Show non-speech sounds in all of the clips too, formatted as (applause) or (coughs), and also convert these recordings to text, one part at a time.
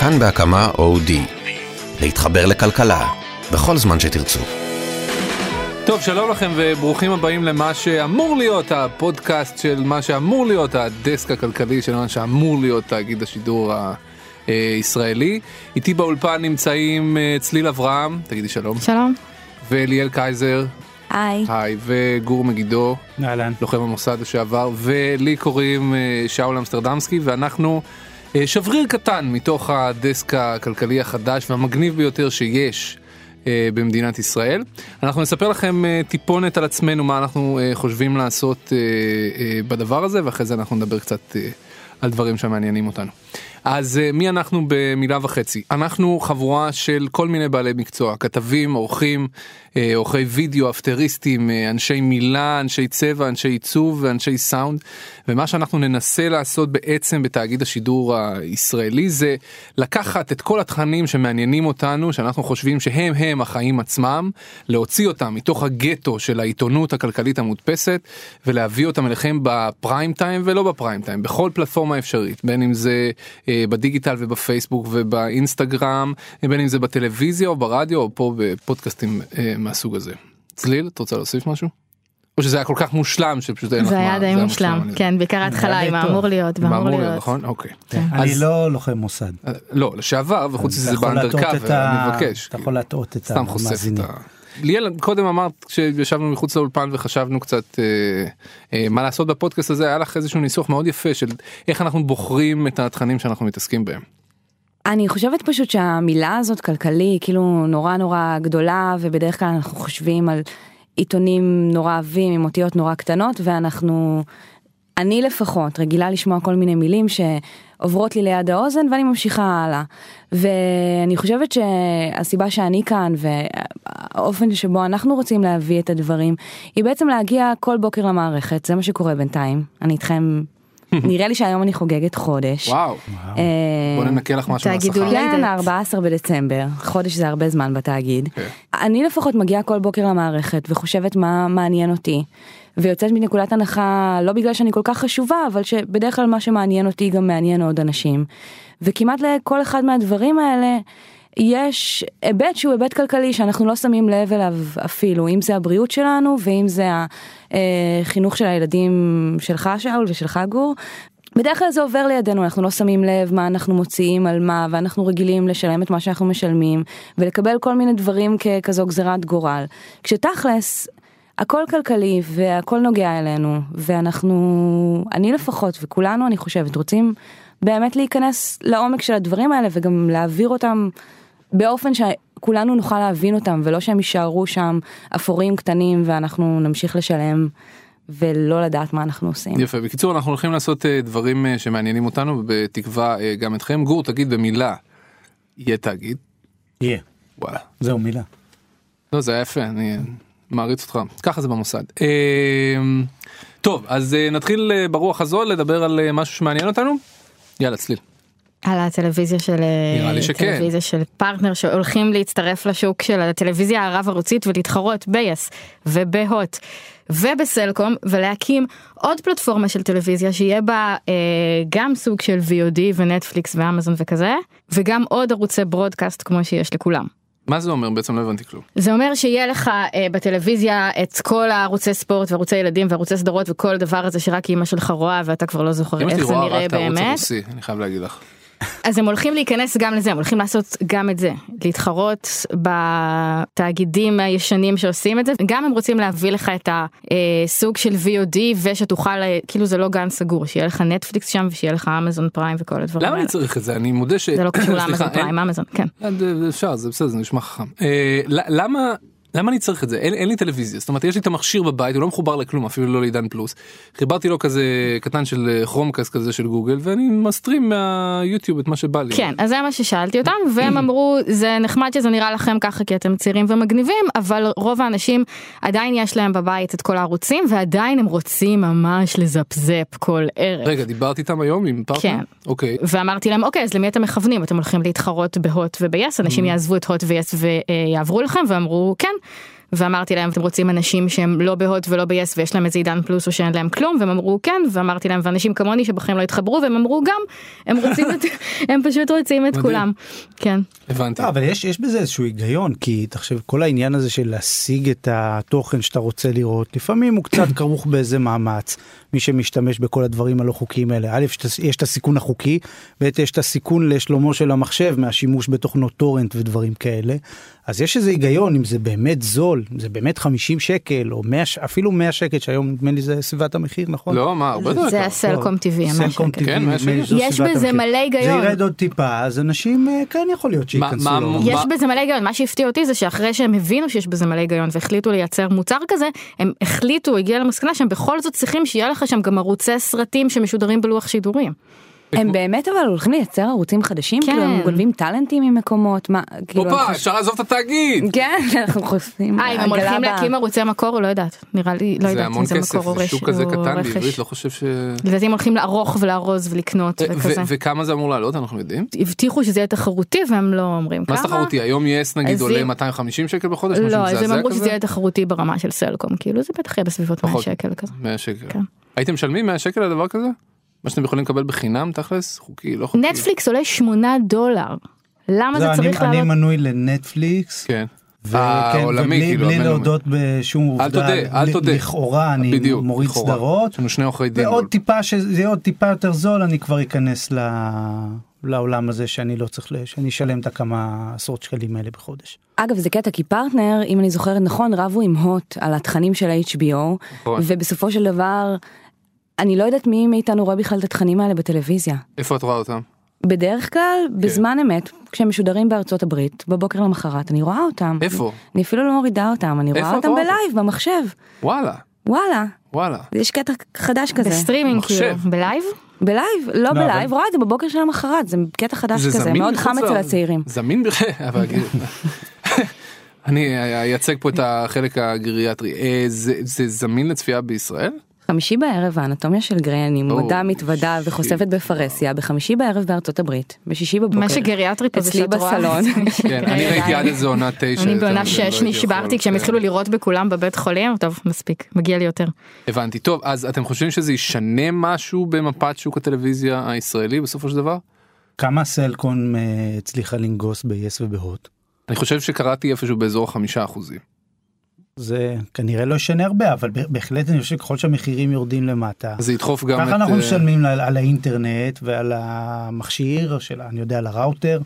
כאן בהקמה אודי. להתחבר לכלכלה, בכל זמן שתרצו. טוב, שלום לכם וברוכים הבאים למה שאמור להיות הפודקאסט של מה שאמור להיות הדסק הכלכלי של מה שאמור להיות תאגיד השידור הישראלי. איתי באולפן נמצאים אה, צליל אברהם, תגידי שלום. שלום. ואליאל קייזר. היי. היי, וגור מגידו. אהלן. לוחם המוסד לשעבר, ולי קוראים אה, שאול אמסטרדמסקי, ואנחנו שבריר קטן מתוך הדסק הכלכלי החדש והמגניב ביותר שיש. אה, במדינת ישראל. אנחנו נספר לכם אה, טיפונת על עצמנו מה אנחנו אה, חושבים לעשות בדבר הזה ואחרי זה אנחנו נדבר קצת על דברים שמעניינים אותנו. אז מי אנחנו במילה וחצי? אנחנו חבורה של כל מיני בעלי מקצוע, כתבים, עורכים, עורכי וידאו, אפטריסטים, אנשי מילה, אנשי צבע, אנשי עיצוב ואנשי סאונד. ומה שאנחנו ננסה לעשות בעצם בתאגיד השידור הישראלי זה לקחת את כל התכנים שמעניינים אותנו, שאנחנו חושבים שהם הם החיים עצמם, להוציא אותם מתוך הגטו של העיתונות הכלכלית המודפסת ולהביא אותם אליכם בפריים טיים ולא בפריים טיים, בכל פלטפורמה אפשרית, בין אם זה אה, בדיגיטל ובפייסבוק ובאינסטגרם, בין אם זה בטלוויזיה או ברדיו או פה בפודקאסטים אה, מהסוג הזה. צליל, את רוצה להוסיף משהו? או שזה היה כל כך מושלם שפשוט אין לך מה. זה היה די מושלם, כן, בעיקר ההתחלה עם האמור להיות, ואמור להיות, נכון? אוקיי. כן. אני לא לוחם מוסד. אה, לא, לשעבר, וחוץ מזה זה באנדרקאבר, אני מבקש. אתה יכול להטעות את המאזינים. ליאל קודם אמרת כשישבנו מחוץ לאולפן וחשבנו קצת אה, אה, מה לעשות בפודקאסט הזה היה לך איזשהו ניסוח מאוד יפה של איך אנחנו בוחרים את התכנים שאנחנו מתעסקים בהם. אני חושבת פשוט שהמילה הזאת כלכלי כאילו נורא נורא גדולה ובדרך כלל אנחנו חושבים על עיתונים נורא עבים עם אותיות נורא קטנות ואנחנו, אני לפחות רגילה לשמוע כל מיני מילים שעוברות לי ליד האוזן ואני ממשיכה הלאה. ואני חושבת שהסיבה שאני כאן והאופן שבו אנחנו רוצים להביא את הדברים היא בעצם להגיע כל בוקר למערכת זה מה שקורה בינתיים אני איתכם (laughs) נראה לי שהיום אני חוגגת חודש. וואו. אה, בוא ננקה לך משהו מהשכר. כן, 14 בדצמבר, חודש זה הרבה זמן בתאגיד. כן. אני לפחות מגיעה כל בוקר למערכת וחושבת מה מעניין אותי. ויוצאת מנקודת הנחה לא בגלל שאני כל כך חשובה אבל שבדרך כלל מה שמעניין אותי גם מעניין עוד אנשים. וכמעט לכל אחד מהדברים האלה יש היבט שהוא היבט כלכלי שאנחנו לא שמים לב אליו אפילו, אם זה הבריאות שלנו ואם זה החינוך של הילדים שלך שאול ושלך גור. בדרך כלל זה עובר לידינו, אנחנו לא שמים לב מה אנחנו מוציאים על מה, ואנחנו רגילים לשלם את מה שאנחנו משלמים, ולקבל כל מיני דברים ככזו גזירת גורל. כשתכלס, הכל כלכלי והכל נוגע אלינו, ואנחנו, אני לפחות, וכולנו אני חושבת, רוצים באמת להיכנס לעומק של הדברים האלה, וגם להעביר אותם באופן שכולנו נוכל להבין אותם ולא שהם יישארו שם אפורים קטנים ואנחנו נמשיך לשלם ולא לדעת מה אנחנו עושים. יפה בקיצור אנחנו הולכים לעשות אה, דברים אה, שמעניינים אותנו בתקווה אה, גם אתכם גור תגיד במילה יהיה תאגיד. יהיה. וואלה. זהו מילה. לא זה היה יפה אני מעריץ אותך ככה זה במוסד. טוב אז נתחיל ברוח הזו לדבר על משהו שמעניין אותנו. יאללה צליל. על הטלוויזיה של נראה לי שכן. טלוויזיה של פרטנר שהולכים להצטרף לשוק של הטלוויזיה הרב ערוצית ולהתחרות ביס ובהוט ובסלקום ולהקים עוד פלטפורמה של טלוויזיה שיהיה בה אה, גם סוג של VOD ונטפליקס ואמזון וכזה וגם עוד ערוצי ברודקאסט כמו שיש לכולם. מה זה אומר בעצם לא הבנתי כלום. זה אומר שיהיה לך אה, בטלוויזיה את כל הערוצי ספורט וערוצי ילדים וערוצי סדרות וכל הדבר הזה שרק אמא שלך רואה ואתה כבר לא זוכר איך זה נראה באמת. אני חייב להגיד לך. אז הם הולכים להיכנס גם לזה, הם הולכים לעשות גם את זה, להתחרות בתאגידים הישנים שעושים את זה, גם הם רוצים להביא לך את הסוג של VOD ושתוכל, כאילו זה לא גן סגור, שיהיה לך נטפליקס שם ושיהיה לך אמזון פריים וכל הדברים האלה. למה אני צריך את זה? אני מודה ש... זה לא קשור לאמזון פריים, אמזון, כן. אה, אפשר, זה בסדר, זה נשמע חכם. אה, למה... למה אני צריך את זה? אין, אין לי טלוויזיה, זאת אומרת יש לי את המכשיר בבית, הוא לא מחובר לכלום, אפילו לא לעידן פלוס. חיברתי לו כזה קטן של כרומקאסט אה, כזה של גוגל ואני מסטרים מהיוטיוב את מה שבא לי. כן, אז זה מה ששאלתי אותם והם אמרו זה נחמד שזה נראה לכם ככה כי אתם צעירים ומגניבים, אבל רוב האנשים עדיין יש להם בבית את כל הערוצים ועדיין הם רוצים ממש לזפזפ כל ערב. רגע, דיברתי איתם היום עם פרטנר? כן. אוקיי. ואמרתי להם אוקיי אז למי אתם מכוונים? אתם הולכים להתחרות בהוט וביס, אנשים יעזבו את הוט ויס ויעברו לכם ואמרו כן. ואמרתי להם אתם רוצים אנשים שהם לא בהוט ולא ביס ויש להם איזה עידן פלוס או שאין להם כלום והם אמרו כן ואמרתי להם ואנשים כמוני שבחיים לא התחברו והם אמרו גם הם רוצים את (laughs) הם פשוט רוצים את כולם. כן. הבנתי. לא, אבל יש יש בזה איזשהו היגיון כי תחשב כל העניין הזה של להשיג את התוכן שאתה רוצה לראות לפעמים הוא קצת (coughs) כרוך באיזה מאמץ מי שמשתמש בכל הדברים הלא חוקיים האלה א' יש את הסיכון החוקי ב' יש את הסיכון לשלומו של המחשב מהשימוש בתוכנות טורנט ודברים כאלה אז יש איזה היגיון אם זה באמת זול זה באמת 50 שקל או 100 אפילו 100 שקל שהיום נדמה לי זה סביבת המחיר נכון לא מה הרבה יותר זה הסלקום טבעי. סלקום TV, כן, יש בזה המחיר. מלא היגיון. זה ירד עוד טיפה אז אנשים אה, כן יכול להיות שייכנסו. יש בזה מלא היגיון מה שהפתיע אותי זה שאחרי שהם הבינו שיש בזה מלא היגיון והחליטו לייצר מוצר כזה הם החליטו הגיע למסקנה שהם בכל זאת צריכים שיהיה לך שם גם ערוצי סרטים שמשודרים בלוח שידורים. הם באמת אבל הולכים לייצר ערוצים חדשים? כן. כאילו הם גונבים טאלנטים ממקומות? מה? כאילו, הופה אפשר לעזוב את התאגיד. כן, (laughs) אנחנו חושבים. אה אם הם הולכים להקים ערוצי מקור לא יודעת נראה לי לא יודעת המון אם זה כסף מקור או זה רש- שוק כזה קטן רכש. בעברית לא חושב ש... לדעתי הם הולכים לערוך ולארוז ולקנות ו- וכזה. וכמה זה אמור לעלות אנחנו יודעים? הבטיחו שזה יהיה תחרותי והם לא אומרים כמה. מה זה תחרותי היום יס נגיד עולה זה- 250 שקל בחודש? לא אז הם אמרו? שזה יהיה תחרותי ברמה של סלקום כאילו זה בטח יהיה בסביבות 100 פחות. שקל כזה. 100 שקל. כן. הייתם משלמים 100 שקל על דבר כזה? מה שאתם יכולים לקבל בחינם תכלס? חוקי לא חוקי? נטפליקס עולה 8 דולר. למה זה לא, אני- צריך אני לעלות? מנוי לנטפליקס. כן. וכן, העולמי, ובלי כאילו, בלי. להודות בשום עובדה, אל תודה, אל תודה. לכאורה אני בדיוק, מוריד לכאורה. סדרות, יש לנו שני עורכי דין. ועוד טיפה שזה יהיה עוד טיפה יותר זול אני כבר אכנס ל... לעולם הזה שאני לא צריך, שאני אשלם את הכמה עשרות שקלים האלה בחודש. אגב זה קטע כי פרטנר אם אני זוכרת נכון רבו עם הוט על התכנים של ה-HBO נכון. ובסופו של דבר אני לא יודעת מי מאיתנו רואה בכלל את התכנים האלה בטלוויזיה. איפה את רואה אותם? בדרך כלל בזמן אמת כשהם משודרים בארצות הברית בבוקר למחרת אני רואה אותם. איפה? אני אפילו לא מורידה אותם אני רואה אותם? ב live במחשב וואלה. וואלה וואלה. יש קטע חדש כזה בסטרימינג. כאילו ב live? ב live לא לא, ב live רואה את זה בבוקר של המחרת זה קטע חדש זה כזה מאוד חם אצל הצעירים. זמין בכלל, (laughs) אבל אני אייצג פה את החלק הגריאטרי. אה, זה זה זמין לצפייה בישראל? חמישי בערב האנטומיה של גריי אני מודה מתוודה. וחושפת בפרהסיה בחמישי בערב בארצות הברית בשישי בבוקר. מה שגריאטרי פה זה אצלי שאת רואה. בסלון. (laughs) כן, אני ראיתי עד איזה עונה תשע. אני בעונה 6 לא נשברתי כשהם. התחילו לירות בכולם בבית חולים טוב מספיק מגיע לי יותר. הבנתי. טוב, אז אתם חושבים שזה ישנה משהו במפת שוק הטלוויזיה הישראלי בסופו של דבר? כמה סלקון אה, הצליחה לנגוס ב-yes ובהוט? אני חושב שקראתי איפשהו באזור החמישה אחוזים. זה כנראה לא ישנה הרבה אבל בהחלט אני חושב שככל שהמחירים יורדים למטה. זה ידחוף גם את... ככה אנחנו אה, משלמים על, על האינטרנט ועל המכשיר של אני יודע על הראוטר.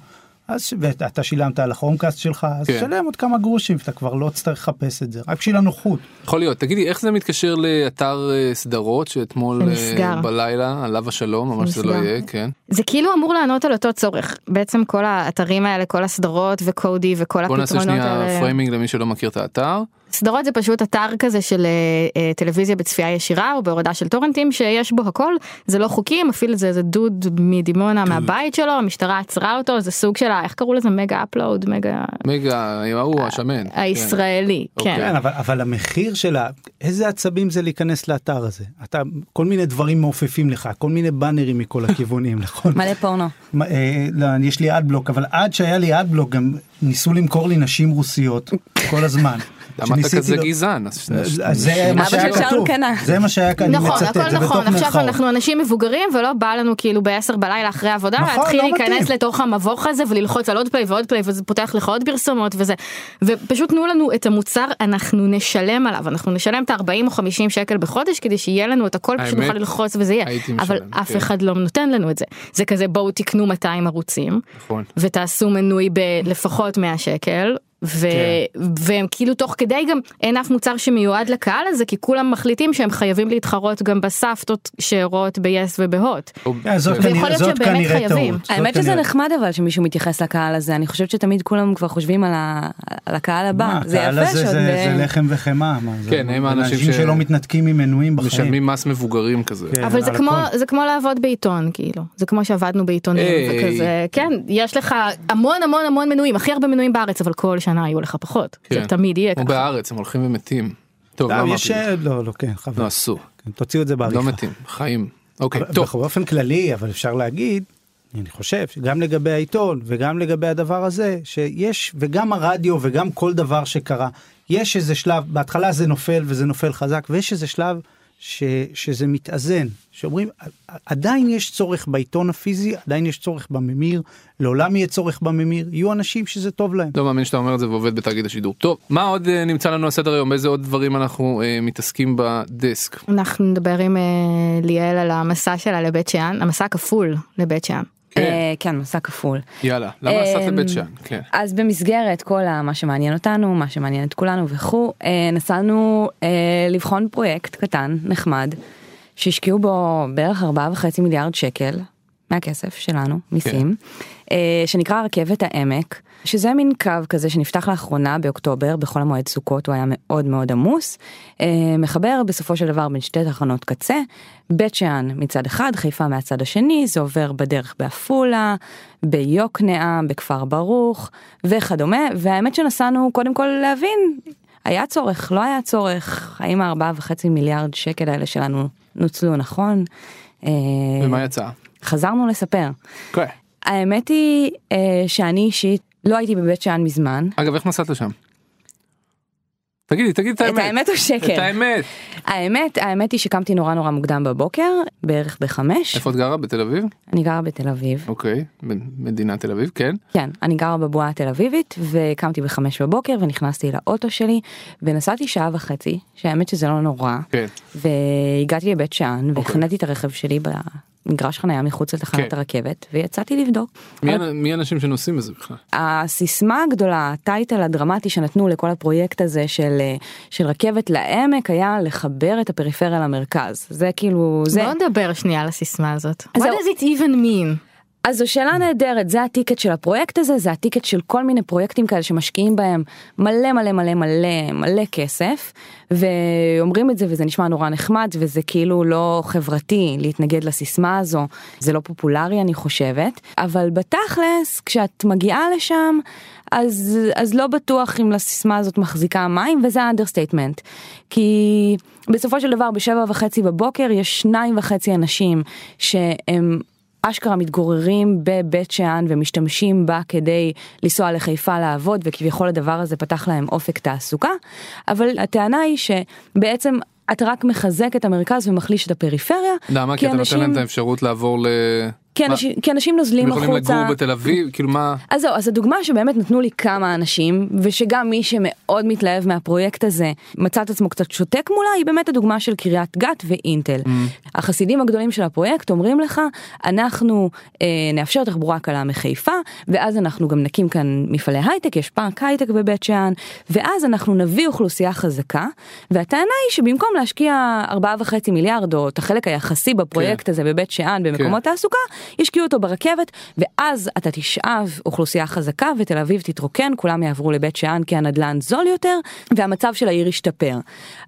אז ואתה שילמת על הכרומקאסט שלך אז כן. תשלם עוד כמה גרושים ואתה כבר לא תצטרך לחפש את זה רק בשביל הנוחות. יכול להיות. תגידי, איך זה מתקשר לאתר אה, סדרות שאתמול אה, שנסגר. בלילה, עליו השלום, ממש זה לא. יהיה, כן. זה כאילו אמור לענות על אותו צורך בעצם כל האתרים האלה כל הסדרות וקודי וכל בוא נעשה הפתרונות שנייה האלה. framing למי שלא מכיר את האתר. סדרות זה פשוט אתר כזה של אה, אה, טלוויזיה בצפייה ישירה או בהורדה של טורנטים שיש בו הכל זה לא חוקי מפעיל את זה איזה דוד מדימונה מהבית שלו המשטרה עצרה אותו זה סוג של איך קראו לזה מגה אפלואוד מגה מגה, ההוא השמן. כן. הישראלי אוקיי. כן. כן אבל, אבל המחיר שלה איזה עצבים זה להיכנס לאתר הזה אתה כל מיני דברים מעופפים לך כל מיני באנרים מכל הכיוונים (laughs) נכון. מלא פורנו. מה, אה, לא, יש לי אדבלוק אבל עד שהיה לי אדבלוק גם ניסו למכור לי נשים רוסיות כל הזמן. למה אתה כזה לא- גזען? אז- אז זה מה שהיה כתוב. זה מה שהיה כאן, אני נכון מצטט, הכל זה נכון בתוך עכשיו מירכאות. אנחנו אנשים מבוגרים ולא בא לנו כאילו ב-10 בלילה אחרי העבודה נכון, להתחיל לא להיכנס. לתוך המבוך הזה וללחוץ על עוד פליי ועוד פליי וזה פותח לך עוד פרסומות וזה ופשוט תנו לנו את המוצר אנחנו נשלם עליו אנחנו נשלם את ה-40 או 50 שקל בחודש כדי שיהיה לנו את הכל פשוט נוכל ללחוץ וזה יהיה אבל אף כן. אחד לא נותן לנו את זה זה כזה בואו תקנו 200 ערוצים נכון. ותעשו מנוי בלפחות 100 שקל. ו... כן. והם כאילו תוך כדי גם אין אף מוצר שמיועד לקהל הזה כי כולם מחליטים שהם חייבים להתחרות גם בסבתות שרואות ביס ובהוט. כן, זאת. ויכול כנראה- להיות זאת שהם באמת כנראה חייבים. טעות. האמת שזה נחמד אבל שמישהו מתייחס לקהל הזה אני חושבת שתמיד כולם כבר חושבים על ה- על הקהל הבא מה, זה הקהל יפה הזה שעוד זה אה, זה לחם וחמאה. כן, הם האנשים אנשים ש- שלא מתנתקים ממנויים בחיים. משלמים מס מבוגרים כזה. כן. אבל זה כמו. זה כמו לעבוד בעיתון כאילו זה כמו שעבדנו בעיתונים. וכזה כן יש לך המון המון המון מנויים הכי הרבה מנויים בארץ אבל כל שנה יהיו לך פחות כן. זה תמיד יהיה כמו ככה. בארץ, הם הולכים ומתים. טוב, לא, יש, אמרתי. אה, לא, לא, כן, חבל. לא אסור. כן, תוציאו את זה בעריכה. לא מתים, חיים. אוקיי, אבל- טוב. באופן כללי, אבל אפשר להגיד אני חושב שגם לגבי העיתון וגם לגבי הדבר הזה שיש וגם הרדיו וגם כל דבר שקרה יש איזה שלב בהתחלה זה נופל וזה נופל חזק ויש איזה שלב ש, שזה מתאזן שאומרים עדיין יש צורך בעיתון הפיזי עדיין יש צורך בממיר לעולם יהיה צורך בממיר יהיו אנשים שזה טוב להם. לא מאמין שאתה אומר את זה ועובד בתאגיד השידור. טוב מה עוד אה, נמצא לנו על סדר היום איזה עוד דברים אנחנו אה, מתעסקים בדסק. אנחנו נדבר עם אה, ליאל על המסע שלה לבית שאן המסע הכפול לבית שאן. כן. אה, כן, מסע כפול. יאללה למה נסעת אמ, לבית שאן? כן. אז במסגרת כל מה שמעניין אותנו, מה שמעניין את כולנו וכו', אה, נסענו אה, לבחון פרויקט קטן, נחמד, שהשקיעו בו בערך 4.5 מיליארד שקל מהכסף שלנו, מיסים, אה, שנקרא רכבת העמק, שזה מין קו כזה שנפתח לאחרונה באוקטובר, בחול המועד סוכות הוא היה מאוד מאוד עמוס, אה, מחבר בסופו של דבר בין שתי תחנות קצה, בית שאן מצד אחד, חיפה מהצד השני, זה עובר בדרך בעפולה, ביוקנעם, בכפר ברוך וכדומה, והאמת שנסענו קודם כל להבין, היה צורך, לא היה צורך, האם הארבעה וחצי מיליארד שקל האלה שלנו נוצלו נכון? אה, ומה יצא? חזרנו לספר. כן. האמת היא אה, שאני אישית לא הייתי בבית שאן מזמן. אגב איך נסעת לשם? תגידי תגידי את את האמת. האמת או שקר? את האמת. האמת, האמת היא שקמתי נורא נורא מוקדם בבוקר, בערך בחמש. איפה את גרה? בתל אביב? אני גרה בתל אביב. אוקיי. מדינת תל אביב כן. כן, אני גרה בבועה התל אביבית וקמתי בחמש בבוקר ונכנסתי לאוטו שלי ונסעתי שעה וחצי, שהאמת שזה לא נורא, כן. והגעתי לבית שאן אוקיי. והחנתי את הרכב שלי במגרש חניה מחוץ לתחנת כן. הרכבת ויצאתי לבדוק. מי אבל- האנ- מי האנשים שנוסעים בזה בכלל? הסיסמה הגדולה, הטייטל הדרמטי שנתנו לכל הפרויקט הזה של, אה, של רכבת לעמק היה לחבר את הפריפריה למרכז. זה כאילו, זה... בוא נדבר שנייה על הסיסמה הזאת. What does it even mean? אז זו שאלה נהדרת, זה הטיקט של הפרויקט הזה, זה הטיקט של כל מיני פרויקטים כאלה שמשקיעים בהם מלא מלא מלא מלא מלא כסף, ואומרים את זה וזה נשמע נורא נחמד, וזה כאילו לא חברתי להתנגד לסיסמה הזו, זה לא פופולרי אני חושבת, אבל בתכלס, כשאת מגיעה לשם, אז, אז לא בטוח אם הסיסמה הזאת מחזיקה מים, וזה ה understatement. כי בסופו של דבר בשבע וחצי בבוקר יש שניים וחצי אנשים שהם אשכרה מתגוררים בבית שאן ומשתמשים בה כדי לנסוע לחיפה לעבוד וכביכול הדבר הזה פתח להם אופק תעסוקה, אבל הטענה היא שבעצם אתה רק מחזק את המרכז ומחליש את הפריפריה. למה? כי אתה נותן להם את האפשרות לעבור ל... כי? אנשים, כי אנשים נוזלים הם יכולים החוצה. לגור בתל אביב כאילו מה אז זהו, אז הדוגמה שבאמת נתנו לי כמה אנשים, ושגם מי שמאוד מתלהב מהפרויקט הזה מצא את עצמו קצת שותק מולה, היא באמת הדוגמה של קריית גת ואינטל. Mm. החסידים הגדולים של הפרויקט אומרים לך, אנחנו אה, נאפשר תחבורה קלה מחיפה, ואז אנחנו גם נקים כאן מפעלי הייטק, יש פארק הייטק בבית שאן, ואז אנחנו נביא אוכלוסייה חזקה, והטענה היא שבמקום להשקיע 4.5 מיליארד, או את החלק היחסי בפרויקט כן. הזה בבית שאן במקומות תעסוקה, ישקיעו אותו ברכבת, ואז אתה תשאב אוכלוסייה חזקה ותל אביב תתרוקן, כולם יעברו לבית שאן כי הנדלן זול יותר, והמצב של העיר ישתפר.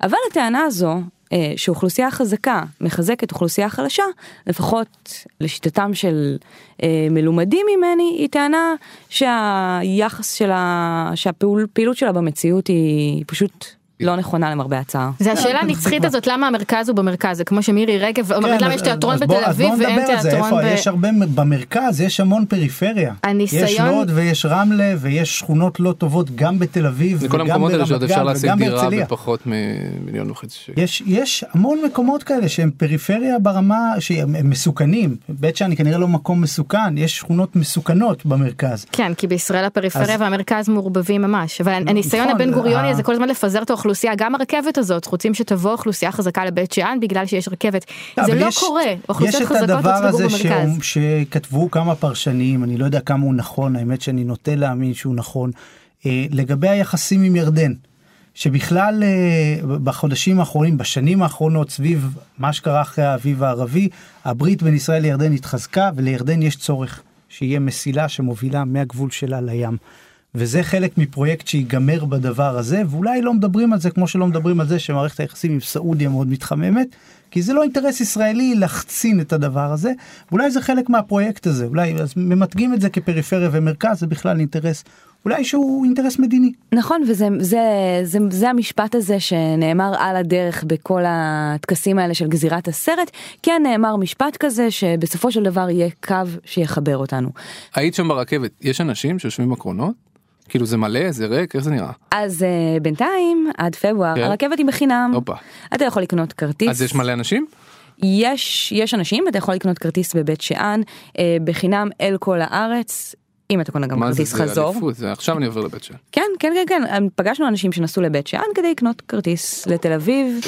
אבל הטענה הזו, אה, שאוכלוסייה חזקה מחזקת אוכלוסייה חלשה, לפחות לשיטתם של אה, מלומדים ממני, היא טענה שהיחס שלה, שהפעילות שלה במציאות היא פשוט לא נכונה למרבה הצער. זה השאלה הנצחית הזאת למה המרכז הוא במרכז זה כמו שמירי רגב אומרת כן, למה אז- יש תיאטרון בתל אביב ואין זה, תיאטרון? ב... יש הרבה במרכז יש המון פריפריה. הניסיון- יש לוד ויש רמלה ויש שכונות לא טובות גם בתל אביב זה וגם המקומות האלה ברמת שעוד אפשר גן להשיג וגם דירה בהרצליה. בפחות ממיליון וחצי שקל. יש יש המון מקומות כאלה שהם פריפריה ברמה שהם הם מסוכנים בית שאן היא כנראה לא מקום מסוכן יש שכונות מסוכנות במרכז. כן כי בישראל הפריפריה אז- והמרכז מעורבבים ממש אבל הניסיון נכון, הבן גוריוני ה- הזה כל הזמן לפזר את האוכלוסייה גם הרכבת הזאת רוצים שתבוא אוכלוסייה חזקה לבית שאן בגלל שיש רכבת זה אבל לא יש- קורה אוכלוסיות יש את חזקות הדבר רוצים לגור הזה במרכז. שהוא- שכתבו כמה פרשנים אני לא יודע כמה הוא נכון האמת שאני נוטה להאמין שהוא נכון אה, לגבי היחסים עם ירדן. שבכלל אה, בחודשים האחרונים בשנים האחרונות סביב מה שקרה אחרי האביב הערבי הברית בין ישראל לירדן התחזקה ולירדן יש צורך שיהיה מסילה שמובילה מהגבול שלה לים. וזה חלק מפרויקט שיגמר בדבר הזה ואולי לא מדברים על זה כמו שלא מדברים על זה שמערכת היחסים עם סעודיה מאוד מתחממת כי זה לא אינטרס ישראלי לחצין את הדבר הזה אולי זה חלק מהפרויקט הזה אולי אז ממתגים את זה כפריפריה ומרכז זה בכלל אינטרס אולי שהוא אינטרס מדיני. נכון וזה זה, זה, זה המשפט הזה שנאמר על הדרך בכל הטקסים האלה של גזירת הסרט כן נאמר משפט כזה שבסופו של דבר יהיה קו שיחבר אותנו. היית שם ברכבת יש אנשים שיושבים בקרונות? כאילו זה מלא זה ריק איך זה נראה? אז uh, בינתיים עד פברואר כן. הרכבת היא בחינם הופה. אתה יכול לקנות כרטיס אז יש מלא אנשים? יש יש אנשים אתה יכול לקנות כרטיס בבית שאן אה, בחינם אל כל הארץ אם אתה קונה גם מה זה כרטיס זה חזור. אליפות זה עכשיו אני עובר לבית שאן. כן כן כן כן פגשנו אנשים שנסעו לבית שאן כדי לקנות כרטיס לתל אביב?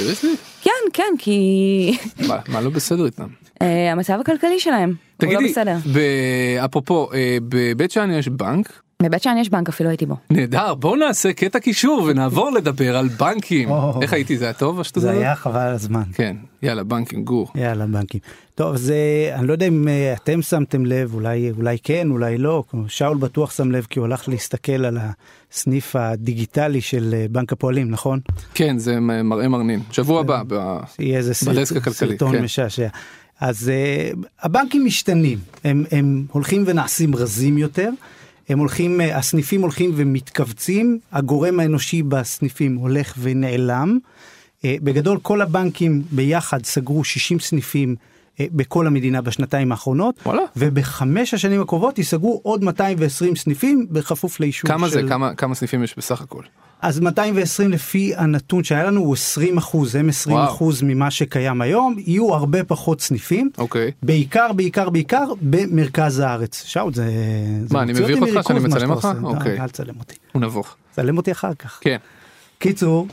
כן כן כי מה- מה לא בסדר איתם? (laughs) אה, המצב הכלכלי שלהם הוא לא תגידי, בסדר. ב- אפרופו אה, בבית שאן יש בנק בבית שאן יש בנק אפילו הייתי בו. נהדר בוא נעשה קטע קישור ונעבור לדבר על בנקים. איך הייתי זה היה טוב השטות זה? היה חבל הזמן. כן יאללה בנקים גור. יאללה בנקים. טוב זה אני לא יודע אם אה, אתם שמתם לב אולי אולי כן אולי לא שאול בטוח שם לב כי הוא הלך להסתכל על הסניף הדיגיטלי של אה, בנק הפועלים נכון? כן זה מראה מרנין שבוע הבא. ב- יהיה איזה סרט, בדסק הכלכלי, סרטון כן. משעשע. אז uh, הבנקים משתנים הם, הם הולכים ונעשים רזים יותר. הם הולכים, אה, הסניפים הולכים ומתכווצים, הגורם האנושי בסניפים הולך ונעלם. אה, בגדול כל הבנקים ביחד סגרו 60 סניפים אה, בכל המדינה בשנתיים האחרונות, וואלה. ובחמש השנים הקרובות ייסגרו עוד 220 סניפים בכפוף לאישור כמה זה של... כמה כמה סניפים יש בסך הכל. אז 220 לפי הנתון שהיה לנו הוא 20 אחוז, הם 20 וואו. אחוז ממה שקיים היום, יהיו הרבה פחות סניפים, אוקיי. בעיקר בעיקר בעיקר במרכז הארץ. שאול זה... זה מה, אני מביך אותך שאני מצלם אותך? אוקיי. אל תצלם אותי, הוא נבוך. צלם אותי אחר כך. כן. קיצור,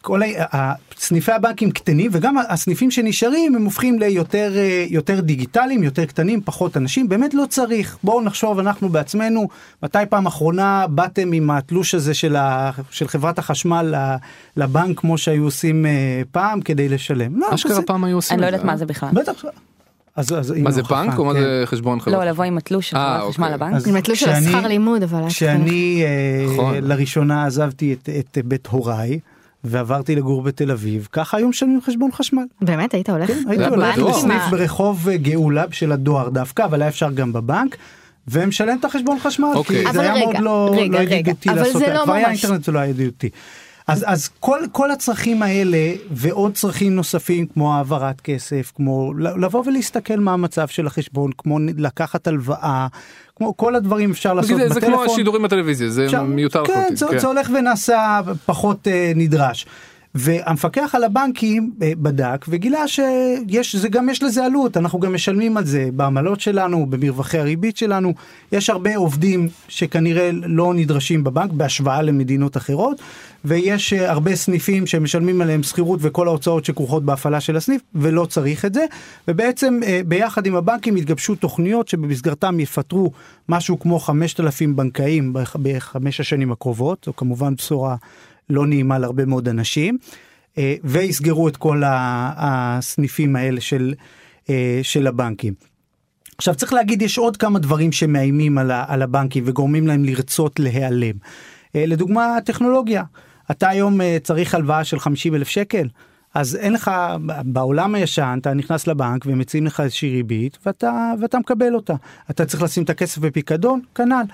כל ה- ה- סניפי הבנקים קטנים וגם הסניפים שנשארים הם הופכים ליותר אה, יותר דיגיטליים יותר קטנים פחות אנשים באמת לא צריך בואו נחשוב אנחנו בעצמנו מתי פעם אחרונה באתם עם התלוש הזה של, ה, של חברת החשמל לבנק כמו שהיו עושים אה, פעם כדי לשלם. לא, אשכרה כזה- פעם היו עושים אני לא את יודעת מה זה בכלל. בטח. אז, אז, מה זה בנק או מה כן. זה חשבון חברה? לא לבוא עם התלוש של אה, חברת חשמל אוקיי. לבנק. עם התלוש של השכר לימוד אבל. כשאני אה, נכון. לראשונה עזבתי את, את בית הוריי ועברתי לגור בתל אביב ככה היו משלמים חשבון חשמל. באמת היית הולך? כן, הייתי הולך. לסניף ברחוב אה, גאולה של הדואר דווקא אבל היה אפשר גם בבנק. ומשלם את החשבון חשמל אוקיי. כי אבל זה היה רגע, מאוד לא, רגע, לא רגע, ידידותי אבל לעשות, זה לא כבר היה ממש- אינטרנט זה לא היה ידידותי. אז אז כל כל הצרכים האלה ועוד צרכים נוספים כמו העברת כסף כמו לבוא ולהסתכל מה המצב של החשבון כמו לקחת הלוואה כמו כל הדברים אפשר לעשות תגיד, זה כמו בטלפון. השידורים בטלוויזיה זה אפשר- מיותר כן, לחלוטין, זה, זה הולך ונעשה פחות אה, נדרש. והמפקח על הבנקים אה, בדק וגילה שיש זה גם יש לזה עלות אנחנו גם משלמים על זה בעמלות שלנו במרווחי הריבית שלנו. יש הרבה עובדים שכנראה לא נדרשים בבנק בהשוואה למדינות אחרות ויש אה, הרבה סניפים שמשלמים עליהם שכירות וכל ההוצאות שכרוכות בהפעלה של הסניף ולא צריך את זה. ובעצם אה, ביחד עם הבנקים התגבשו תוכניות שבמסגרתם יפטרו משהו כמו 5,000 בנקאים בח- בחמש השנים הקרובות זו כמובן בשורה לא נעימה להרבה מאוד אנשים אה, ויסגרו את כל הסניפים האלה של, אה, של הבנקים. עכשיו צריך להגיד יש עוד כמה דברים שמאיימים על, הבנקים וגורמים להם לרצות להיעלם. אה, לדוגמה טכנולוגיה אתה היום צריך הלוואה של 50 אלף שקל אז אין לך בעולם הישן אתה נכנס לבנק ומציעים לך איזושהי ריבית ואתה ואתה מקבל אותה אתה צריך לשים את הכסף בפיקדון כנ"ל.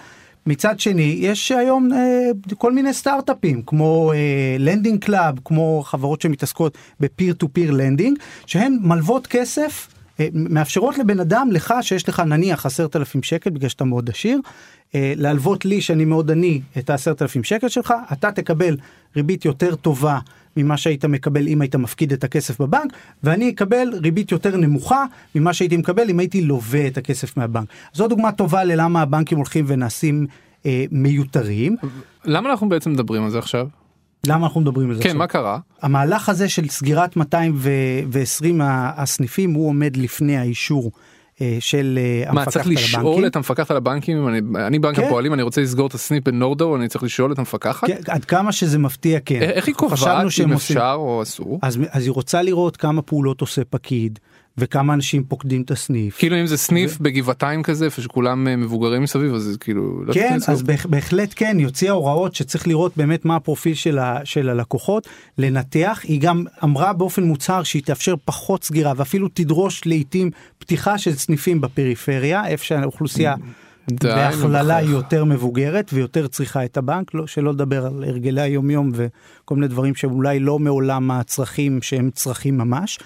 מצד שני יש היום אה, כל מיני סטארט-אפים כמו Lending Club כמו חברות שמתעסקות ב peer to peer lending שהן מלוות כסף אה, מאפשרות לבן אדם כמוך שיש לך נניח עשרת אלפים שקל בגלל שאתה מאוד עשיר אה, להלוות לי שאני מאוד עני את העשרת אלפים שקל שלך אתה תקבל ריבית יותר טובה ממה שהיית מקבל אם היית מפקיד את הכסף בבנק ואני אקבל ריבית יותר נמוכה ממה שהייתי מקבל אם הייתי לווה את הכסף מהבנק. זו דוגמה טובה ללמה הבנקים הולכים ונעשים אה, מיותרים. למה אנחנו בעצם מדברים על זה עכשיו? למה אנחנו מדברים על זה כן עכשיו? מה קרה? המהלך הזה של סגירת 220 הסניפים הוא עומד לפני האישור אה, של אה, מה המפקחת צריך על לשאול הבנקים. את המפקחת על הבנקים אני, אני בנק כן. הפועלים אני רוצה לסגור את הסניף בנורדו אני צריך לשאול את המפקחת? כן, עד כמה שזה מפתיע כן. איך היא קובעת אם עושים- אפשר או אסור? אז, אז היא רוצה לראות כמה פעולות עושה פקיד וכמה אנשים פוקדים את הסניף. כאילו אם זה סניף בגבעתיים כזה איפה שכולם אה, מבוגרים מסביב אז כאילו לא כן, צריך אז. בהח- בהחלט כן, היא הוציאה הוראות שצריך לראות באמת מה הפרופיל של, ה, של הלקוחות, לנתח, היא גם אמרה באופן מוצהר שהיא תאפשר פחות סגירה ואפילו תדרוש לעיתים פתיחה של סניפים בפריפריה, איפה שהאוכלוסייה די, בהכללה היא. יותר מבוגרת ויותר צריכה את הבנק, לא, שלא לדבר על הרגלי היומיום וכל מיני דברים שאולי לא מעולם הצרכים שהם צרכים ממש.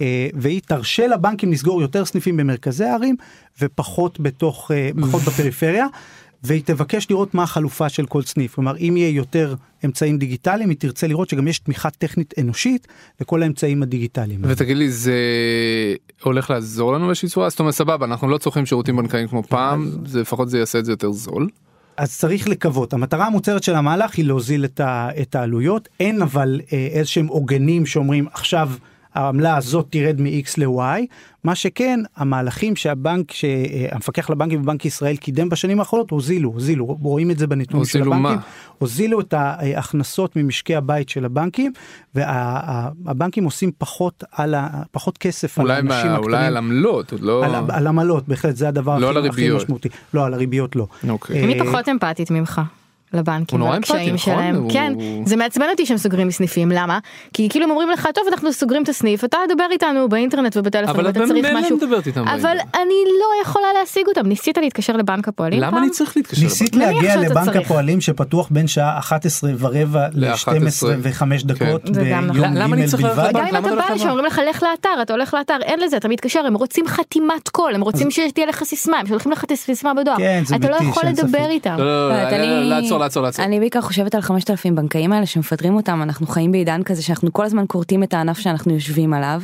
אה, והיא תרשה לבנקים לסגור יותר סניפים במרכזי הערים ופחות בתוך, אה, פחות (laughs) בפריפריה. והיא תבקש לראות מה החלופה של כל סניף. כלומר, אם יהיה יותר אמצעים דיגיטליים, היא תרצה לראות שגם יש תמיכה טכנית אנושית לכל האמצעים הדיגיטליים. ותגיד לי זה הולך לעזור לנו באיזושהי צורה זאת אומרת סבבה אנחנו לא צורכים שירותים בנקאיים כמו פעם זה לפחות זה יעשה את זה יותר זול. אז צריך לקוות. המטרה המוצהרת של המהלך היא להוזיל את, ה, את העלויות. אין אבל אה, איזשהם עוגנים שאומרים עכשיו העמלה הזאת תרד מ-X ל-Y. מה שכן, המהלכים שהבנק, שהמפקח על הבנקים בבנק ישראל קידם בשנים האחרונות, הוזילו, הוזילו, רואים את זה בנתונים של הוזילו הבנקים. מה? הוזילו את ההכנסות ממשקי הבית של הבנקים, והבנקים עושים פחות, על ה, פחות כסף על האנשים הקטנים. אולי על עמלות לא על, על עמלות, בהחלט, זה הדבר לא הכי, הכי. משמעותי. לא, על הריביות לא. אוקיי. אני אה, פחות אמפתית ממך. לבנקים, הוא נורא אמפתי, נכון? שלהם, הוא- כן, זה מעצבן אותי שהם סוגרים סניפים, למה? כי כאילו הם אומרים לך, טוב אנחנו סוגרים את הסניף, אתה דבר איתנו באינטרנט ובטלפון אבל את ואתה צריך משהו, מדברת איתם אבל באינטרנט. אני לא יכולה להשיג אותם, ניסית להתקשר לבנק הפועלים למה פעם? אני צריך להתקשר? ניסית נניח להגיע לבנק צריך. הפועלים שפתוח בין שעה 11 ורבע ל-12 ל-11. ו-5 דקות זה גם ביום נכון. למה אני ג' צריך ללכת בלבד. לבנק? גם אם אתה הולך בא לשם לבנק? אומרים לך לך לאתר אתה הולך לאתר אין לזה אתה מתקשר הם רוצים חתימת קול הם רוצים שתהיה לך סיסמה הם שולחים לך את הסיסמה בדואר כן, זה אתה לא מתיש, יכול אין לדבר ספק. איתם. לעצור לעצור לעצור. אני בעיקר חושבת על 5,000 בנקאים האלה שמפטרים אותם, אנחנו חיים בעידן כזה שאנחנו כל הזמן כורתים את הענף שאנחנו יושבים עליו.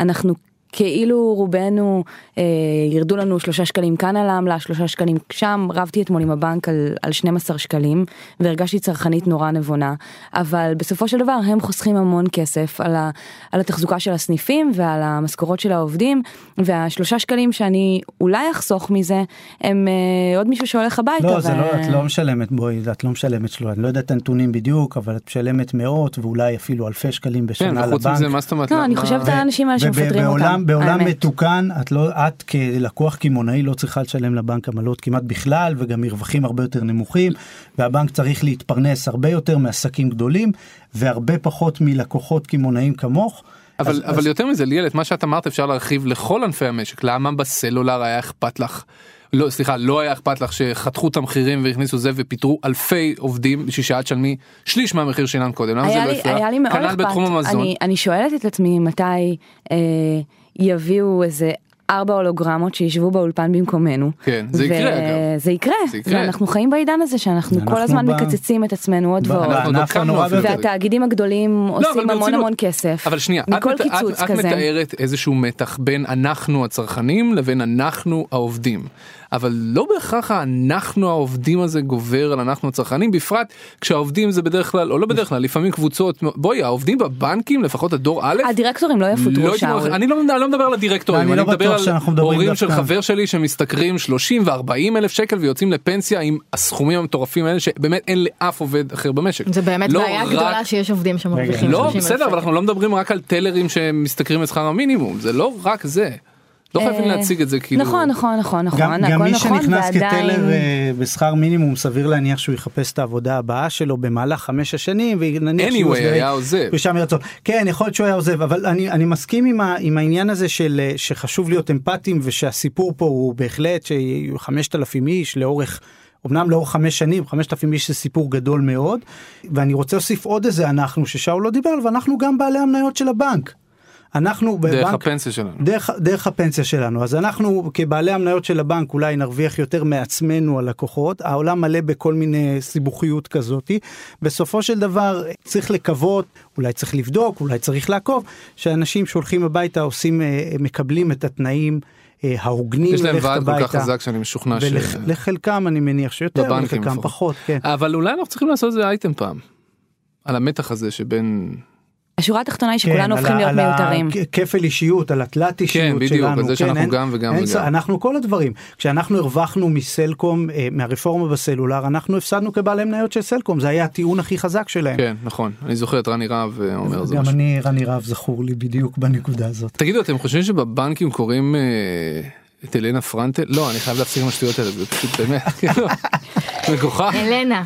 אנחנו כאילו רובנו אה, ירדו לנו שלושה שקלים כאן על העמלה, שלושה שקלים שם, רבתי אתמול עם הבנק על, על 12 שקלים והרגשתי צרכנית נורא נבונה, אבל בסופו של דבר הם חוסכים המון כסף על, ה, על התחזוקה של הסניפים ועל המשכורות של העובדים, והשלושה שקלים שאני אולי אחסוך מזה הם אה, עוד מישהו שהולך הביתה. לא, זה ו- לא, את לא משלמת, בואי, את לא משלמת שלו, אני לא יודע את הנתונים בדיוק, אבל את משלמת מאות ואולי אפילו אלפי שקלים כן, בשנה וחוץ לבנק. מזה מה זאת אומרת? לא, אני חושבת על האנשים האלה שמפטרים אותם. בעולם האמת. מתוקן את לא את כלקוח קמעונאי לא צריכה לשלם לבנק עמלות כמעט בכלל וגם מרווחים הרבה יותר נמוכים והבנק צריך להתפרנס הרבה יותר מעסקים גדולים והרבה פחות מלקוחות קמעונאים כמוך. אבל אז- אבל אז- יותר מזה ליאל את מה שאת אמרת אפשר להרחיב לכל ענפי המשק למה בסלולר היה אכפת לך. לא סליחה לא היה אכפת לך שחתכו את המחירים והכניסו זה ופיטרו אלפי עובדים בשביל שאת תשלמי שליש מהמחיר שלנו קודם למה זה לא לי, הפריע? היה לי מאוד כנ"ל אכפת. בתחום המזון. אני, אני שואלת את עצמי מתי אה, יביאו איזה ארבע הולוגרמות שישבו באולפן במקומנו. כן, זה יקרה, אגב. זה יקרה. זה יקרה. ואנחנו חיים בעידן הזה שאנחנו אנחנו כל הזמן ב- מקצצים את עצמנו עוד ועוד. והתאגידים הגדולים לא, עושים המון. המון כסף. אבל שנייה, מכל את, מת- קיצוץ את, את כזה. מתארת איזשהו מתח בין אנחנו הצרכנים לבין אנחנו העובדים. אבל לא בהכרח אנחנו העובדים הזה גובר על אנחנו הצרכנים בפרט כשהעובדים זה בדרך כלל או לא בדרך כלל לפעמים קבוצות בואי העובדים בבנקים לפחות הדור א' הדירקטורים לא יפוטרו לא שאול. אני לא, אני לא מדבר על הדירקטורים, אני אני לא מדבר על הורים של חבר שלי שמשתכרים 30 ו-40 אלף שקל ויוצאים לפנסיה עם הסכומים המטורפים האלה שבאמת אין לאף עובד אחר במשק. זה באמת לא בעיה רק- גדולה שיש עובדים שמרוויחים לא 30,000 בסדר אבל. אנחנו לא מדברים רק על טלרים שמשתכרים את שכר המינימום זה לא רק זה. לא חייבים אה, להציג את זה כאילו. נכון נכון נכון נכון. גם, מי נכון, שנכנס כטלר אה, בשכר מינימום סביר להניח שהוא יחפש את העבודה הבאה שלו במהלך חמש השנים ונניח הסדרי היה עוזב. פרישה מרצון. כן יכול להיות שהוא היה עוזב אבל אני, אני מסכים עם, ה, עם העניין הזה של אה, שחשוב להיות אמפתיים ושהסיפור פה הוא בהחלט שיהיו חמשת אלפים איש לאורך. אמנם לאורך חמש שנים, חמשת אלפים איש זה סיפור גדול מאוד, ואני רוצה להוסיף עוד איזה אנחנו ששאול לא דיבר עליו, ואנחנו גם בעלי המניות של הבנק. אנחנו דרך בבנק, הפנסיה שלנו. דרך, דרך הפנסיה שלנו אז אנחנו כבעלי המניות של הבנק אולי נרוויח יותר מעצמנו הלקוחות העולם מלא בכל מיני סיבוכיות כזאתי בסופו של דבר צריך לקוות אולי צריך לבדוק אולי צריך לעקוב שאנשים שהולכים הביתה עושים אה, מקבלים את התנאים אה, ההוגנים יש להם ועד כל. כך חזק שאני משוכנע ש... ולחלקם אני מניח שיותר לחלקם. פחות כן. אבל אולי אנחנו צריכים לעשות איזה אייטם פעם. על המתח הזה שבין השורה התחתונה היא כן, שכולנו על הופכים ה- להיות על מיותרים. הכפל אישיות, על התלת אישיות כן, בדיוק, שלנו. על זה שאנחנו אין- גם וגם אין וגם. אנחנו כל הדברים. כשאנחנו הרווחנו מסלקום, אה, מהרפורמה בסלולר, אנחנו הפסדנו כבעלי מניות של סלקום, זה היה הטיעון הכי חזק שלהם. כן נכון אני זוכר את רני רהב אה, אומר זה גם משהו. אני, רני רהב זכור לי בדיוק בנקודה הזאת. תגידו אתם חושבים שבבנקים קוראים אה, את אלנה פרנטל לא אני חייב להפסיק עם השטויות האלה זה פשוט באמת כאילו, (laughs) מגוחך. אלנה.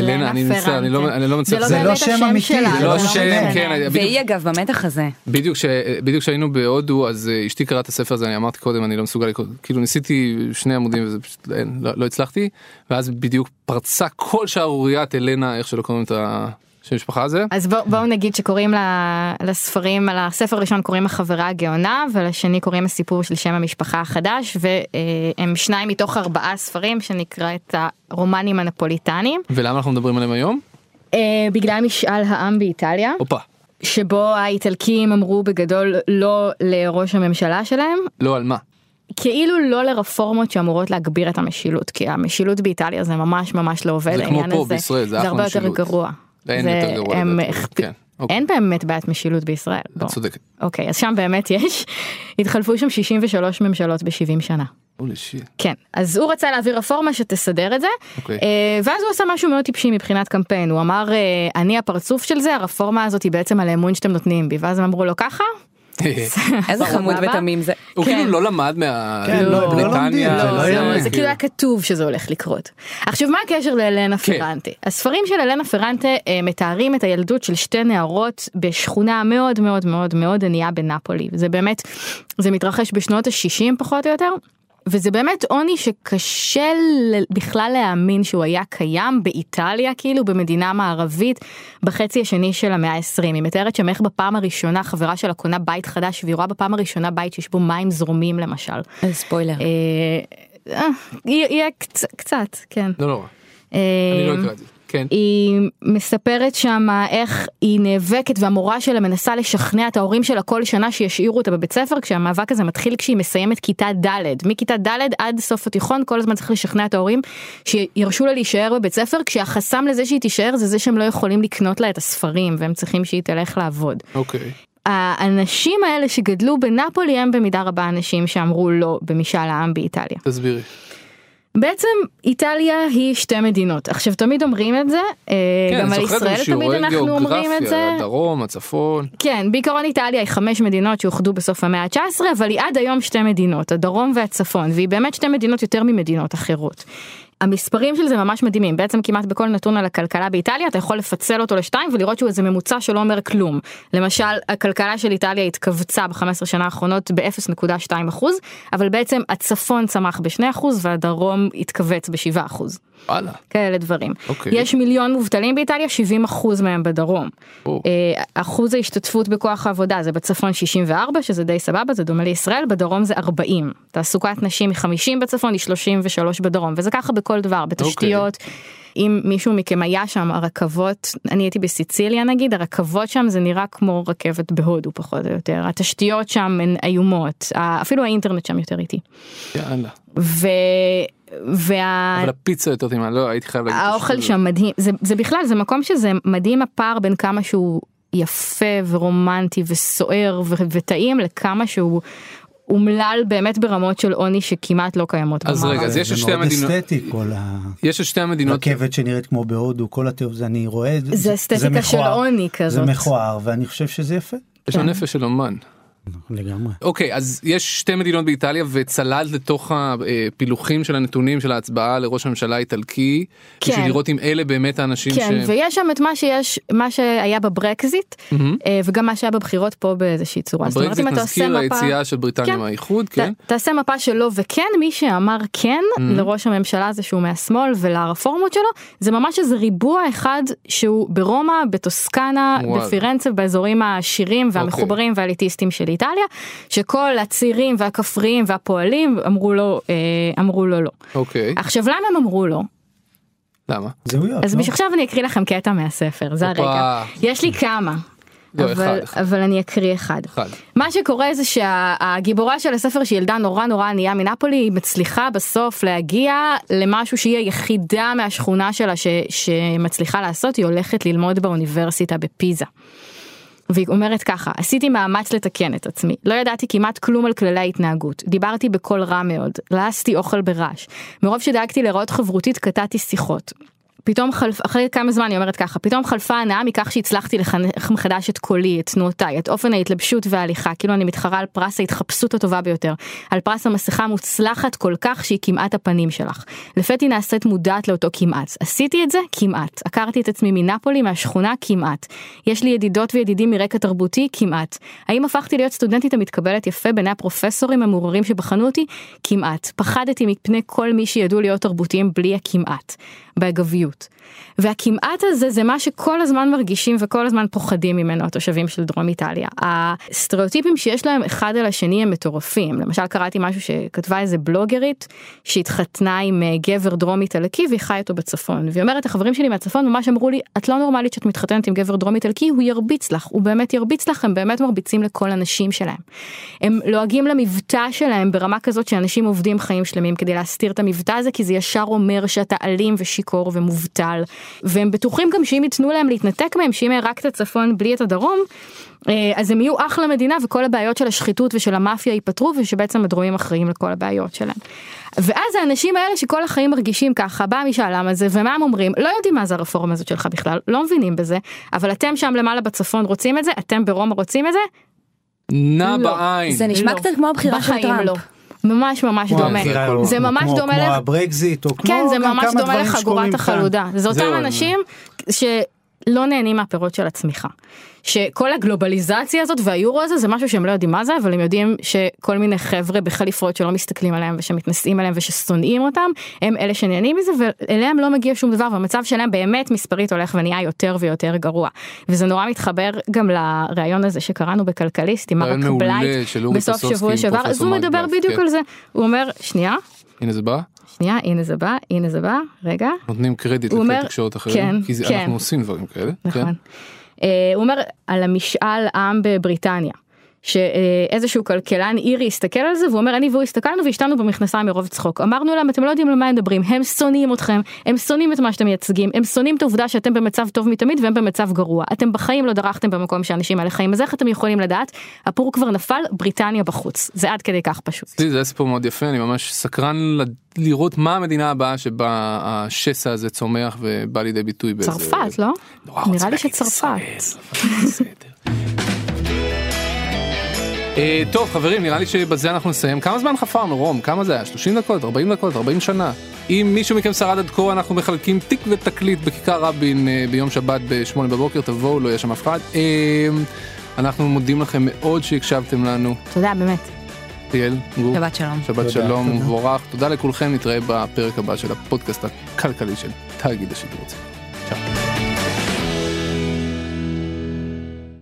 אלנה אני מצטער, אני לא- אני לא מצליח. זה לא לא באמת שם השם אמיתי, שלה. זה לא לא שם, משנה. כן, בדיוק- והיא אגב במתח הזה. בדיוק ש- בדיוק כשהיינו בהודו אז אה, אשתי קראה את הספר הזה אני אמרתי קודם אני לא מסוגל לקרוא כאילו ניסיתי שני עמודים וזה פשוט לא, לא הצלחתי ואז בדיוק פרצה כל שערוריית אלנה איך שלא קוראים את השם המשפחה הזה. אז בוא, בואו נגיד שקוראים לספרים, על הספר הראשון קוראים החברה הגאונה ולשני קוראים הסיפור של שם המשפחה החדש והם שניים מתוך ארבעה ספרים שנקרא את הרומנים הנפוליטנים ולמה אנחנו מדברים עליהם היום? אה, בגלל משאל העם באיטליה הופה שבו האיטלקים אמרו בגדול לא לראש הממשלה שלהם לא על מה. כאילו לא לרפורמות שאמורות להגביר את המשילות כי המשילות באיטליה זה ממש ממש לא עובד זה כמו פה הזה. בישראל, זה אחלה הרבה יותר משילות. גרוע. אין זה- יותר גרוע הם כן, אוקיי. אין באמת בעיית משילות בישראל. את. צודקת. אוקיי אז שם באמת יש התחלפו שם 63 ממשלות ב-70 שנה. הולי שיט. כן אז הוא רצה להעביר רפורמה שתסדר את זה אוקיי. אה, ואז הוא עשה משהו מאוד טיפשי מבחינת קמפיין הוא אמר אה, אני הפרצוף של זה הרפורמה הזאת היא בעצם על האמון שאתם נותנים בי ואז הם אמרו לו ככה איזה חמוד. ותמים זה. הוא כן. כאילו לא למד מה... כן, לא- לא זה לא. זה כאילו היה כתוב שזה הולך לקרות. עכשיו מה הקשר לאלנה כן. פרנטה? הספרים של אלנה פרנטה אה, מתארים את הילדות של שתי נערות בשכונה מאוד מאוד מאוד מאוד ענייה בנפולי. זה באמת, זה מתרחש בשנות ה-60 פחות או יותר. וזה באמת עוני שקשה בכלל להאמין שהוא היה קיים באיטליה כאילו במדינה מערבית בחצי השני של המאה ה-20. היא מתארת שם איך בפעם הראשונה חברה שלה קונה בית חדש והיא רואה בפעם הראשונה בית שיש בו מים זרומים למשל. ספוילר. אה, אה, יהיה יהיה קצ- קצת כן. לא נורא. אה, אני לא אקרא את זה. כן. היא מספרת שם איך היא נאבקת והמורה שלה מנסה לשכנע את ההורים שלה כל שנה שישאירו אותה בבית ספר כשהמאבק הזה מתחיל כשהיא מסיימת כיתה ד' מכיתה ד' עד סוף התיכון כל הזמן צריך לשכנע את ההורים שירשו לה להישאר בבית ספר כשהחסם לזה שהיא תישאר זה זה שהם לא יכולים לקנות לה את הספרים והם צריכים שהיא תלך לעבוד. אוקיי. האנשים האלה שגדלו בנפולי הם במידה רבה אנשים שאמרו לא במשאל העם באיטליה. תסבירי. בעצם איטליה היא שתי מדינות עכשיו תמיד אומרים את זה אה, כן, גם על ישראל תמיד אנחנו אומרים את זה הדרום, הצפון. כן בעיקרון איטליה היא חמש מדינות שאוחדו בסוף המאה ה-19 אבל היא עד היום שתי מדינות הדרום והצפון והיא באמת שתי מדינות יותר ממדינות אחרות. המספרים של זה ממש מדהימים בעצם כמעט בכל נתון על הכלכלה באיטליה אתה יכול לפצל אותו לשתיים ולראות שהוא איזה ממוצע שלא אומר כלום למשל הכלכלה של איטליה התכווצה ב-15 שנה האחרונות ב-0.2 אחוז אבל בעצם הצפון צמח ב-2 אחוז והדרום התכווץ ב-7 אחוז. וואלה. כאלה דברים. אוקיי. יש מיליון מובטלים באיטליה 70 אחוז מהם בדרום. או. אה, אחוז ההשתתפות בכוח העבודה זה בצפון 64 שזה די סבבה זה דומה לישראל בדרום זה 40 תעסוקת נשים היא 50 בצפון היא 33 בדרום וזה ככה בכל דבר בתשתיות. אם מישהו מכם היה שם הרכבות אני הייתי בסיציליה נגיד הרכבות שם זה נראה כמו רכבת בהודו פחות או יותר התשתיות שם הן איומות אפילו האינטרנט שם יותר איטי. יאללה. ו... וה... אבל הפיצה יותר טעימה, לא הייתי חייב להגיד. האוכל שזה- שם מדהים זה, זה בכלל זה מקום שזה מדהים הפער בין כמה שהוא יפה ורומנטי וסוער ו- וטעים לכמה שהוא אומלל באמת ברמות של עוני שכמעט לא קיימות. אז. רגע, אז יש זה את שתי מאוד המדינות- אסתטי כל יש את שתי המדינות. הרכבת שנראית כמו בהודו כל התיאור זה אני רואה את זה אסתטיקה של. עוני זה כזאת. מכוער ואני חושב שזה יפה. יש לו כן. נפש של אומן. לגמרי. אוקיי אז יש שתי מדינות באיטליה וצללת לתוך הפילוחים של הנתונים של ההצבעה לראש הממשלה האיטלקי. כן. בשביל לראות אם אלה באמת האנשים כן, ש... ויש שם את מה שיש, מה שהיה בברקזיט. אה, וגם מה שהיה בבחירות פה באיזושהי צורה. הברקזיט עושה נזכיר מפה- היציאה של בריטניה כן. מהאיחוד, כן? ת, תעשה מפה שלו וכן מי שאמר כן לראש הממשלה הזה שהוא מהשמאל ולרפורמות שלו זה ממש איזה ריבוע אחד שהוא ברומא בטוסקנה. בפירנצה באזורים העשירים והמחוברים והאליטיסטים של איטליה שכל הצעירים והכפריים והפועלים אמרו לו אה, אמרו לו לא. אוקיי. עכשיו למה הם אמרו לו? למה? זהויות. אז לא? עכשיו אני אקריא לכם קטע מהספר זה. הרגע יש לי כמה. לא, אבל, אחד, אחד. אבל אני אקריא אחד. אחד. מה שקורה זה שהגיבורה של הספר שהיא ילדה נורא נורא ענייה מנפולי היא מצליחה בסוף להגיע למשהו שהיא היחידה מהשכונה שלה ש, שמצליחה לעשות היא הולכת ללמוד באוניברסיטה בפיזה. והיא אומרת ככה עשיתי מאמץ לתקן את עצמי. לא ידעתי כמעט כלום על כללי ההתנהגות. דיברתי בקול רע מאוד. לעסתי אוכל ברעש. מרוב שדאגתי להיראות חברותית קטעתי שיחות. פתאום חלף, אחרי כמה זמן היא אומרת ככה, פתאום חלפה הנאה מכך שהצלחתי לחנך מחדש את קולי, את תנועותיי, את אופן ההתלבשות וההליכה, כאילו אני מתחרה על פרס ההתחפשות הטובה ביותר, על פרס המסכה המוצלחת כל כך שהיא כמעט הפנים שלך. לפתע נעשית מודעת לאותו כמעט. עשיתי את זה? כמעט. עקרתי את עצמי מנפולי, מהשכונה? כמעט. יש לי ידידות וידידים מרקע תרבותי? כמעט. האם הפכתי להיות סטודנטית המתקבלת יפה בעיני הפרופסורים המעוררים שבחנו אותי? כמעט. פחדתי מפני כל מי שידעו להיות תרבותיים בלי הכמעט. באגביות. והכמעט הזה זה מה שכל הזמן מרגישים וכל הזמן פוחדים ממנו התושבים של דרום איטליה. הסטריאוטיפים שיש להם אחד על השני הם מטורפים. למשל קראתי משהו שכתבה איזה בלוגרית שהתחתנה עם אה, גבר דרום איטלקי והיא חיה איתו בצפון. והיא אומרת החברים שלי מהצפון ממש אמרו לי את לא נורמלית שאת מתחתנת עם גבר דרום איטלקי הוא ירביץ לך הוא באמת ירביץ לך הם באמת מרביצים לכל הנשים שלהם. הם לועגים למבטא שלהם ברמה כזאת שאנשים עובדים חיים שלמים כדי להסתיר את המבטא הזה כי זה ישר אומר שאתה אלים ושיכור ומובטל. והם בטוחים גם שאם ייתנו להם להתנתק מהם, שאם יהיה רק את הצפון בלי את הדרום, אה, אז הם יהיו אחלה מדינה וכל הבעיות של השחיתות ושל המאפיה ייפתרו ושבעצם הדרומים אחראים לכל הבעיות שלהם. ואז האנשים האלה שכל החיים מרגישים ככה, בא משאלם הזה ומה הם אומרים, לא יודעים מה זה הרפורמה הזאת שלך בכלל, לא מבינים בזה, אבל אתם שם למעלה בצפון רוצים את זה, אתם ברומא רוצים את זה? נע לא. בעין. זה נשמע לא. קצת כמו הבחירה של בחיים טראמפ. לא. ממש ממש דומה. זה זה ממש כמו- דומה כמו לך- הברקזיט או כמו כן זה ממש דומה לחגורת. החלודה זה אותם אנשים שלא נהנים מהפירות של הצמיחה. שכל הגלובליזציה הזאת והיורו הזה זה משהו שהם לא יודעים מה זה אבל הם יודעים שכל מיני חבר'ה בחליפות שלא מסתכלים עליהם ושמתנשאים עליהם וששונאים אותם הם אלה שנהנים מזה ואליהם לא מגיע שום דבר והמצב שלהם באמת מספרית הולך ונהיה יותר ויותר גרוע. וזה נורא מתחבר גם לראיון הזה שקראנו בכלכליסט עם מעולה בלייט בסוף שבוע שעבר. אז הוא מדבר בדיוק כן. על זה. הוא אומר שנייה. הנה זה בא, שנייה הנה זה בא הנה זה בא רגע נותנים קרדיט לכלי תקשורת אחרים, כן, כי זה- כן. אנחנו עושים דברים כאלה. כן. נכון. אה, הוא אומר על המשאל עם בבריטניה. שאיזשהו כלכלן אירי הסתכל על זה והוא אומר אני והוא הסתכלנו והשתנו במכנסיים מרוב צחוק אמרנו להם אתם לא יודעים על מה הם מדברים הם שונאים אתכם הם שונאים את מה שאתם מייצגים הם שונאים את העובדה שאתם במצב טוב מתמיד והם במצב גרוע אתם בחיים לא דרכתם במקום שהאנשים האלה חיים אז איך אתם יכולים לדעת הפור כבר נפל בריטניה בחוץ זה עד כדי כך פשוט. זה סיפור מאוד יפה אני ממש סקרן לראות מה המדינה הבאה שבה השסע הזה צומח ובא לידי ביטוי. צרפת לא? נראה לי שצרפת. טוב חברים נראה לי שבזה אנחנו נסיים. כמה זמן חפרנו רום? כמה זה היה? 30 דקות? 40 דקות? 40 שנה? אם מישהו מכם שרד עד כה אנחנו מחלקים תיק ותקליט בכיכר רבין אה, ביום שבת ב-8 בבוקר. תבואו לא יהיה שם אף אחד. אה, אנחנו מודים לכם מאוד שהקשבתם לנו. תודה באמת. ליאל גור שבת שלום. שבת תודה, שלום תודה. ומבורך תודה לכולכם נתראה בפרק הבא של הפודקאסט הכלכלי של תאגיד השידור. הציבורי.